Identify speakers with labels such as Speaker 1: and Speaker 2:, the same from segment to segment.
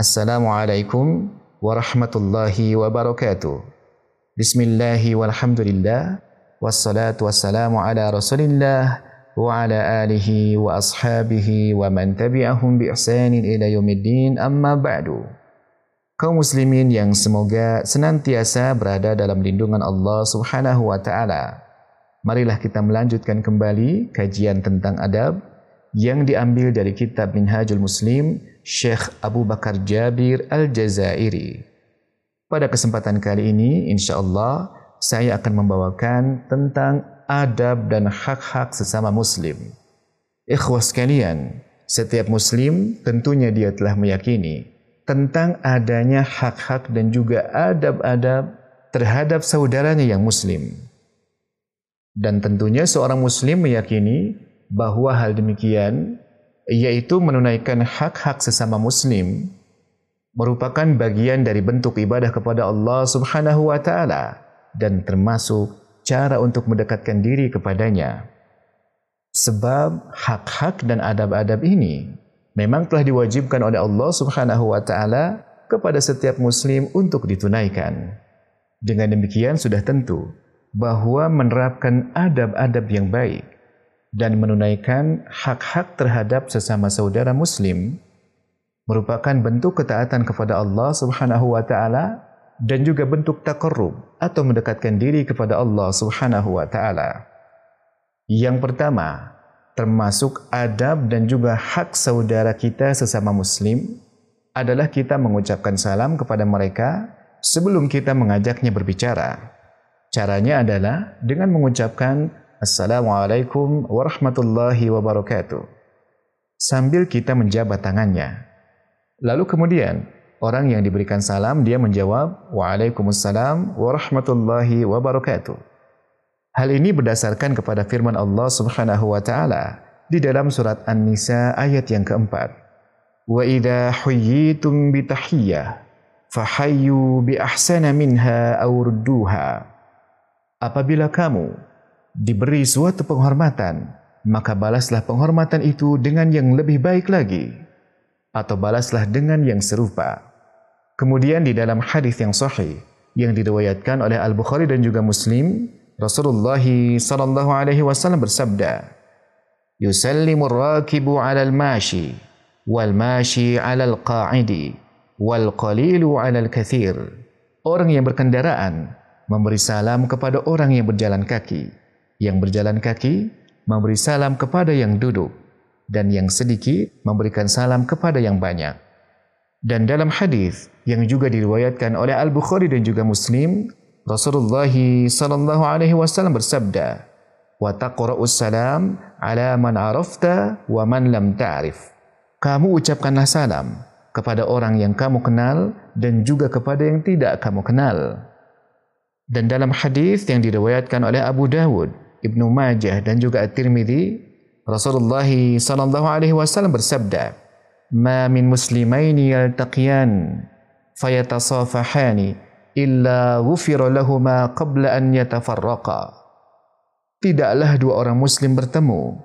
Speaker 1: Assalamualaikum warahmatullahi wabarakatuh. Bismillahi walhamdulillah wassalatu wassalamu ala Rasulillah wa ala alihi wa ashabihi wa man tabi'ahum bi ihsanin ila yaumiddin amma ba'du. Kaum muslimin yang semoga senantiasa berada dalam lindungan Allah Subhanahu wa taala. Marilah kita melanjutkan kembali kajian tentang adab yang diambil dari kitab Minhajul Muslim Syekh Abu Bakar Jabir Al-Jazairi. Pada kesempatan kali ini, insya-Allah saya akan membawakan tentang adab dan hak-hak sesama muslim. Ikhwas sekalian, setiap muslim tentunya dia telah meyakini tentang adanya hak-hak dan juga adab-adab terhadap saudaranya yang muslim. Dan tentunya seorang muslim meyakini bahawa hal demikian yaitu menunaikan hak-hak sesama muslim merupakan bagian dari bentuk ibadah kepada Allah Subhanahu wa taala dan termasuk cara untuk mendekatkan diri kepadanya. Sebab hak-hak dan adab-adab ini memang telah diwajibkan oleh Allah Subhanahu wa taala kepada setiap muslim untuk ditunaikan. Dengan demikian sudah tentu bahawa menerapkan adab-adab yang baik dan menunaikan hak-hak terhadap sesama saudara muslim merupakan bentuk ketaatan kepada Allah Subhanahu wa taala dan juga bentuk taqarrub atau mendekatkan diri kepada Allah Subhanahu wa taala. Yang pertama, termasuk adab dan juga hak saudara kita sesama muslim adalah kita mengucapkan salam kepada mereka sebelum kita mengajaknya berbicara. Caranya adalah dengan mengucapkan Assalamualaikum warahmatullahi wabarakatuh. Sambil kita menjabat tangannya. Lalu kemudian, orang yang diberikan salam, dia menjawab, Waalaikumsalam warahmatullahi wabarakatuh. Hal ini berdasarkan kepada firman Allah subhanahu wa ta'ala di dalam surat An-Nisa ayat yang keempat. Wa idha huyitum bitahiyyah, fahayyu bi ahsana minha awurduha. Apabila kamu diberi suatu penghormatan, maka balaslah penghormatan itu dengan yang lebih baik lagi atau balaslah dengan yang serupa. Kemudian di dalam hadis yang sahih yang diriwayatkan oleh Al-Bukhari dan juga Muslim, Rasulullah sallallahu alaihi wasallam bersabda, "Yusallimu ar-rakibu 'ala al-mashi wal mashi 'ala al-qa'idi wal qalilu 'ala al-kathir." Orang yang berkendaraan memberi salam kepada orang yang berjalan kaki yang berjalan kaki memberi salam kepada yang duduk dan yang sedikit memberikan salam kepada yang banyak. Dan dalam hadis yang juga diriwayatkan oleh Al-Bukhari dan juga Muslim, Rasulullah sallallahu alaihi wasallam bersabda, "Wa taqra'us salam 'ala man 'arafta wa man lam ta'rif." Kamu ucapkanlah salam kepada orang yang kamu kenal dan juga kepada yang tidak kamu kenal. Dan dalam hadis yang diriwayatkan oleh Abu Dawud Ibnu Majah dan juga At-Tirmidzi Rasulullah sallallahu alaihi wasallam bersabda ma min muslimain yaltaqiyan fayatasafahani illa ghufira lahumā qabla an yatafarraqa Tidaklah dua orang muslim bertemu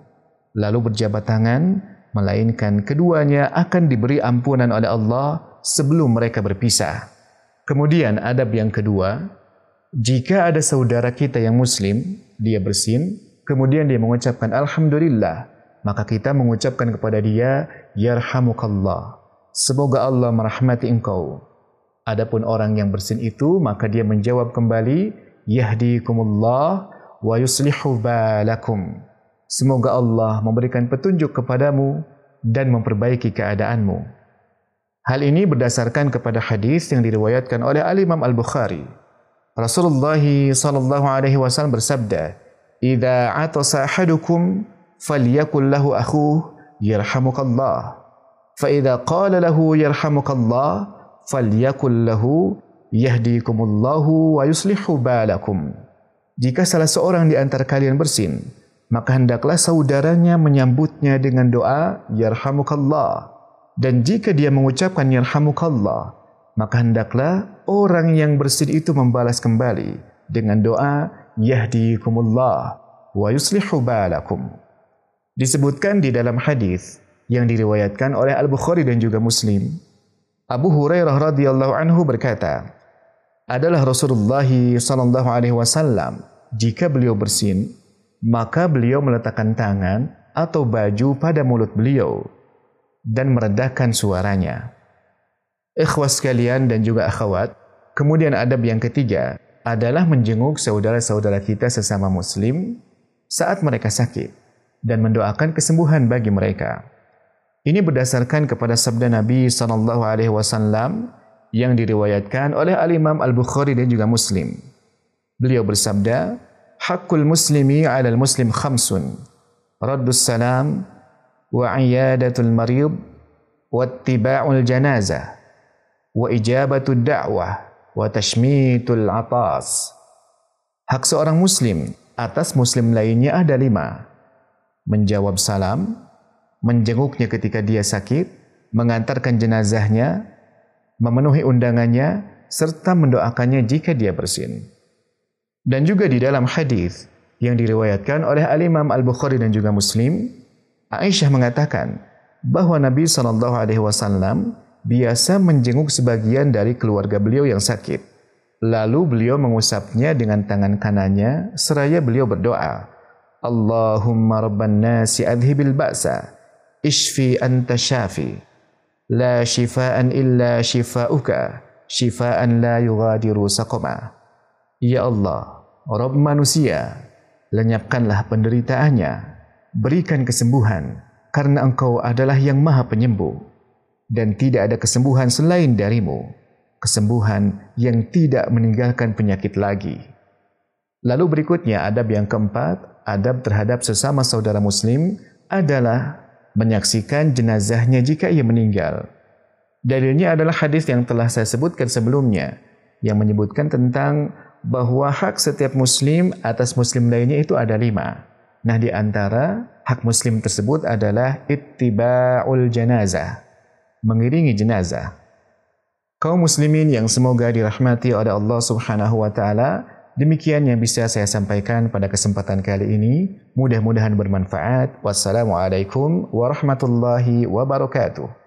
Speaker 1: lalu berjabat tangan melainkan keduanya akan diberi ampunan oleh Allah sebelum mereka berpisah. Kemudian adab yang kedua, jika ada saudara kita yang muslim dia bersin, kemudian dia mengucapkan Alhamdulillah, maka kita mengucapkan kepada dia, Yarhamukallah, semoga Allah merahmati engkau. Adapun orang yang bersin itu, maka dia menjawab kembali, Yahdikumullah wa yuslihu balakum. Semoga Allah memberikan petunjuk kepadamu dan memperbaiki keadaanmu. Hal ini berdasarkan kepada hadis yang diriwayatkan oleh Al-Imam Al-Bukhari Rasulullah sallallahu alaihi wasallam bersabda, "Idza atasa ahadukum falyakul lahu akhuhu yarhamukallah. Fa idza qala lahu yarhamukallah falyakul lahu yahdikumullahu wa yuslihu balakum." Jika salah seorang di antara kalian bersin, maka hendaklah saudaranya menyambutnya dengan doa yarhamukallah. Dan jika dia mengucapkan yarhamukallah, maka hendaklah orang yang bersin itu membalas kembali dengan doa yahdikumullah wa yuslihu balakum. Disebutkan di dalam hadis yang diriwayatkan oleh Al-Bukhari dan juga Muslim Abu Hurairah radhiyallahu anhu berkata, adalah Rasulullah sallallahu alaihi wasallam jika beliau bersin, maka beliau meletakkan tangan atau baju pada mulut beliau dan meredahkan suaranya. Ikhwas sekalian dan juga akhwat, kemudian adab yang ketiga adalah menjenguk saudara-saudara kita sesama muslim saat mereka sakit dan mendoakan kesembuhan bagi mereka. Ini berdasarkan kepada sabda Nabi sallallahu alaihi wasallam yang diriwayatkan oleh Al Imam Al Bukhari dan juga Muslim. Beliau bersabda, "Hakul muslimi 'ala al muslim khamsun: raddus salam wa 'iyadatul marid wa ittiba'ul janazah wa ijabatud da'wah wa tashmitul atas." Hak seorang muslim atas muslim lainnya ada lima. Menjawab salam, menjenguknya ketika dia sakit, mengantarkan jenazahnya, memenuhi undangannya, serta mendoakannya jika dia bersin. Dan juga di dalam hadis yang diriwayatkan oleh Al-Imam Al-Bukhari dan juga Muslim, Aisyah mengatakan bahawa Nabi SAW biasa menjenguk sebagian dari keluarga beliau yang sakit. Lalu beliau mengusapnya dengan tangan kanannya seraya beliau berdoa, Allahumma rabban nasi adhibil ba'sa ishfi anta syafi. La shifaan illa shifauka shifaan la yughadiru saqama. Ya Allah rabb manusia lenyapkanlah penderitaannya. Berikan kesembuhan karena engkau adalah yang maha penyembuh dan tidak ada kesembuhan selain darimu kesembuhan yang tidak meninggalkan penyakit lagi lalu berikutnya adab yang keempat adab terhadap sesama saudara muslim adalah menyaksikan jenazahnya jika ia meninggal. Dalilnya adalah hadis yang telah saya sebutkan sebelumnya yang menyebutkan tentang bahawa hak setiap muslim atas muslim lainnya itu ada lima. Nah di antara hak muslim tersebut adalah ittiba'ul janazah, mengiringi jenazah. Kaum muslimin yang semoga dirahmati oleh Allah Subhanahu wa taala, Demikian yang bisa saya sampaikan pada kesempatan kali ini. Mudah-mudahan bermanfaat. Wassalamualaikum warahmatullahi wabarakatuh.